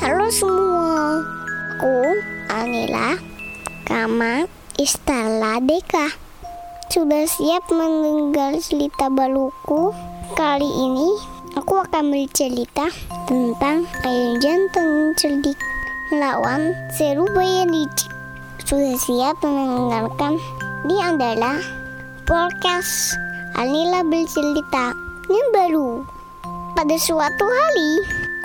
Halo semua, aku Anila Kama Istala Deka. Sudah siap mendengar cerita baluku? Kali ini aku akan bercerita tentang ayam jantan cerdik melawan serupa yang licik. Sudah siap mendengarkan? Ini adalah podcast Anila bercerita yang baru. Pada suatu hari,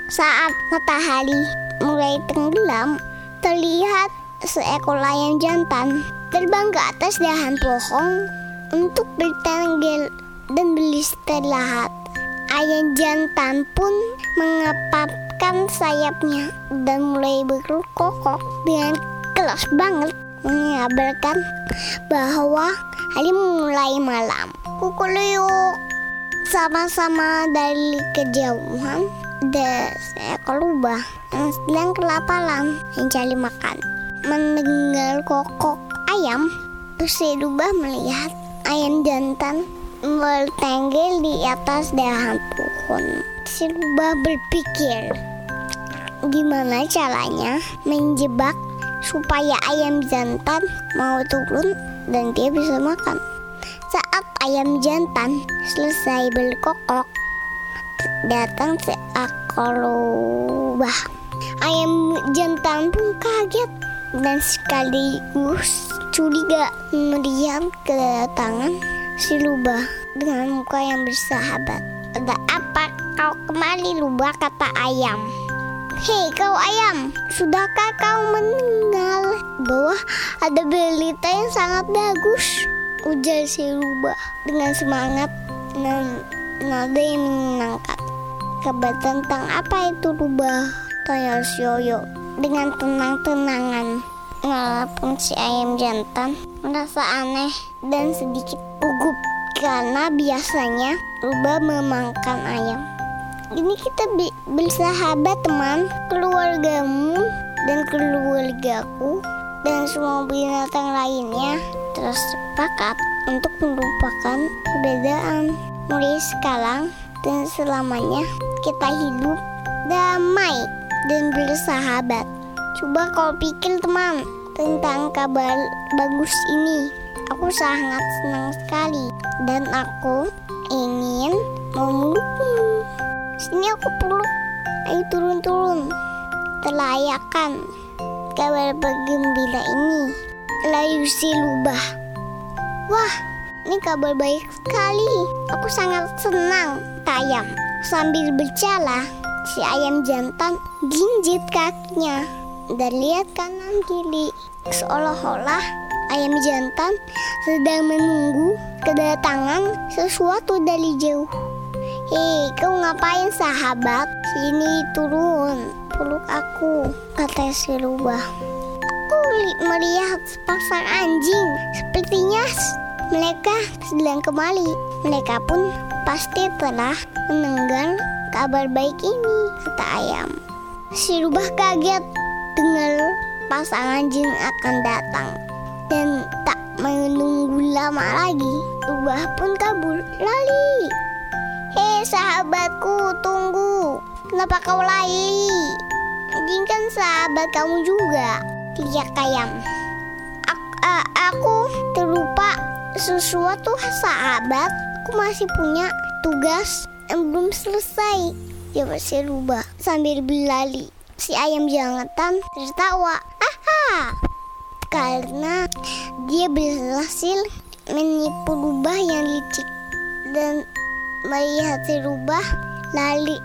saat matahari mulai tenggelam, terlihat seekor ayam jantan terbang ke atas dahan pohon untuk bertenggel dan beristirahat. Ayam jantan pun mengepapkan sayapnya dan mulai berkokok dengan keras banget mengabarkan bahwa hari mulai malam. Kukuluyuk sama-sama dari kejauhan ada seekor rubah yang sedang kelaparan mencari makan. Mendengar kokok ayam, si rubah melihat ayam jantan bertenggel di atas dahan pohon. Si rubah berpikir, gimana caranya menjebak supaya ayam jantan mau turun dan dia bisa makan. Saat ayam jantan selesai berkokok, datang seekor rubah. Ayam jantan pun kaget dan sekaligus curiga melihat kedatangan si rubah dengan muka yang bersahabat. Ada apa kau kembali rubah kata ayam. Hei kau ayam, sudahkah kau mendengar bahwa ada berita yang sangat bagus? Ujar si rubah dengan semangat dan nada yang menyenangkan. Kabar tentang apa itu rubah? Tanya Yoyo dengan tenang-tenangan. Walaupun si ayam jantan merasa aneh dan sedikit gugup karena biasanya rubah memakan ayam. Ini kita bersahabat teman, keluargamu dan keluargaku dan semua binatang lainnya terus sepakat untuk melupakan perbedaan. Mulai sekarang dan selamanya kita hidup damai dan bersahabat. Coba kau pikir teman tentang kabar bagus ini. Aku sangat senang sekali dan aku ingin memelukmu. Sini aku peluk. Ayo turun-turun. Telayakan kabar bergembira ini. Layu si lubah. Wah, ini kabar baik sekali. Aku sangat senang, tayam. Sambil bercala, si ayam jantan ginjit kakinya dan lihat kanan kiri. Seolah-olah ayam jantan sedang menunggu kedatangan sesuatu dari jauh. Hei, kau ngapain sahabat? Sini turun, peluk aku, kata si rubah. Aku melihat sepasang anjing. Sepertinya mereka sedang kembali. Mereka pun pasti telah mendengar kabar baik ini, kata ayam. Si rubah kaget dengar pasangan jin akan datang dan tak menunggu lama lagi. Rubah pun kabur lali. Hei sahabatku, tunggu. Kenapa kau lari? Jin kan sahabat kamu juga. Teriak ayam. Aku terlupa sesuatu sahabat. Aku masih punya tugas yang belum selesai. Jawab si rubah sambil berlari. Si ayam jantan tertawa. Aha! Karena dia berhasil menipu rubah yang licik dan melihat si rubah lari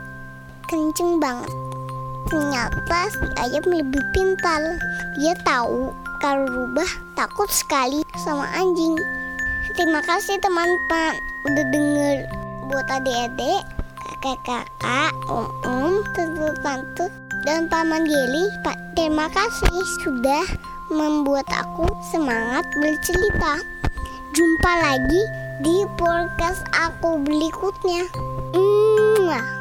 kenceng banget. Ternyata si ayam lebih pintar. Dia tahu kalau rubah takut sekali sama anjing. Terima kasih teman-teman udah denger buat adik-adik, kakak-kakak, om-om, tante-tante, dan paman Geli. Pak, terima kasih sudah membuat aku semangat bercerita. Jumpa lagi di podcast aku berikutnya. Mwah.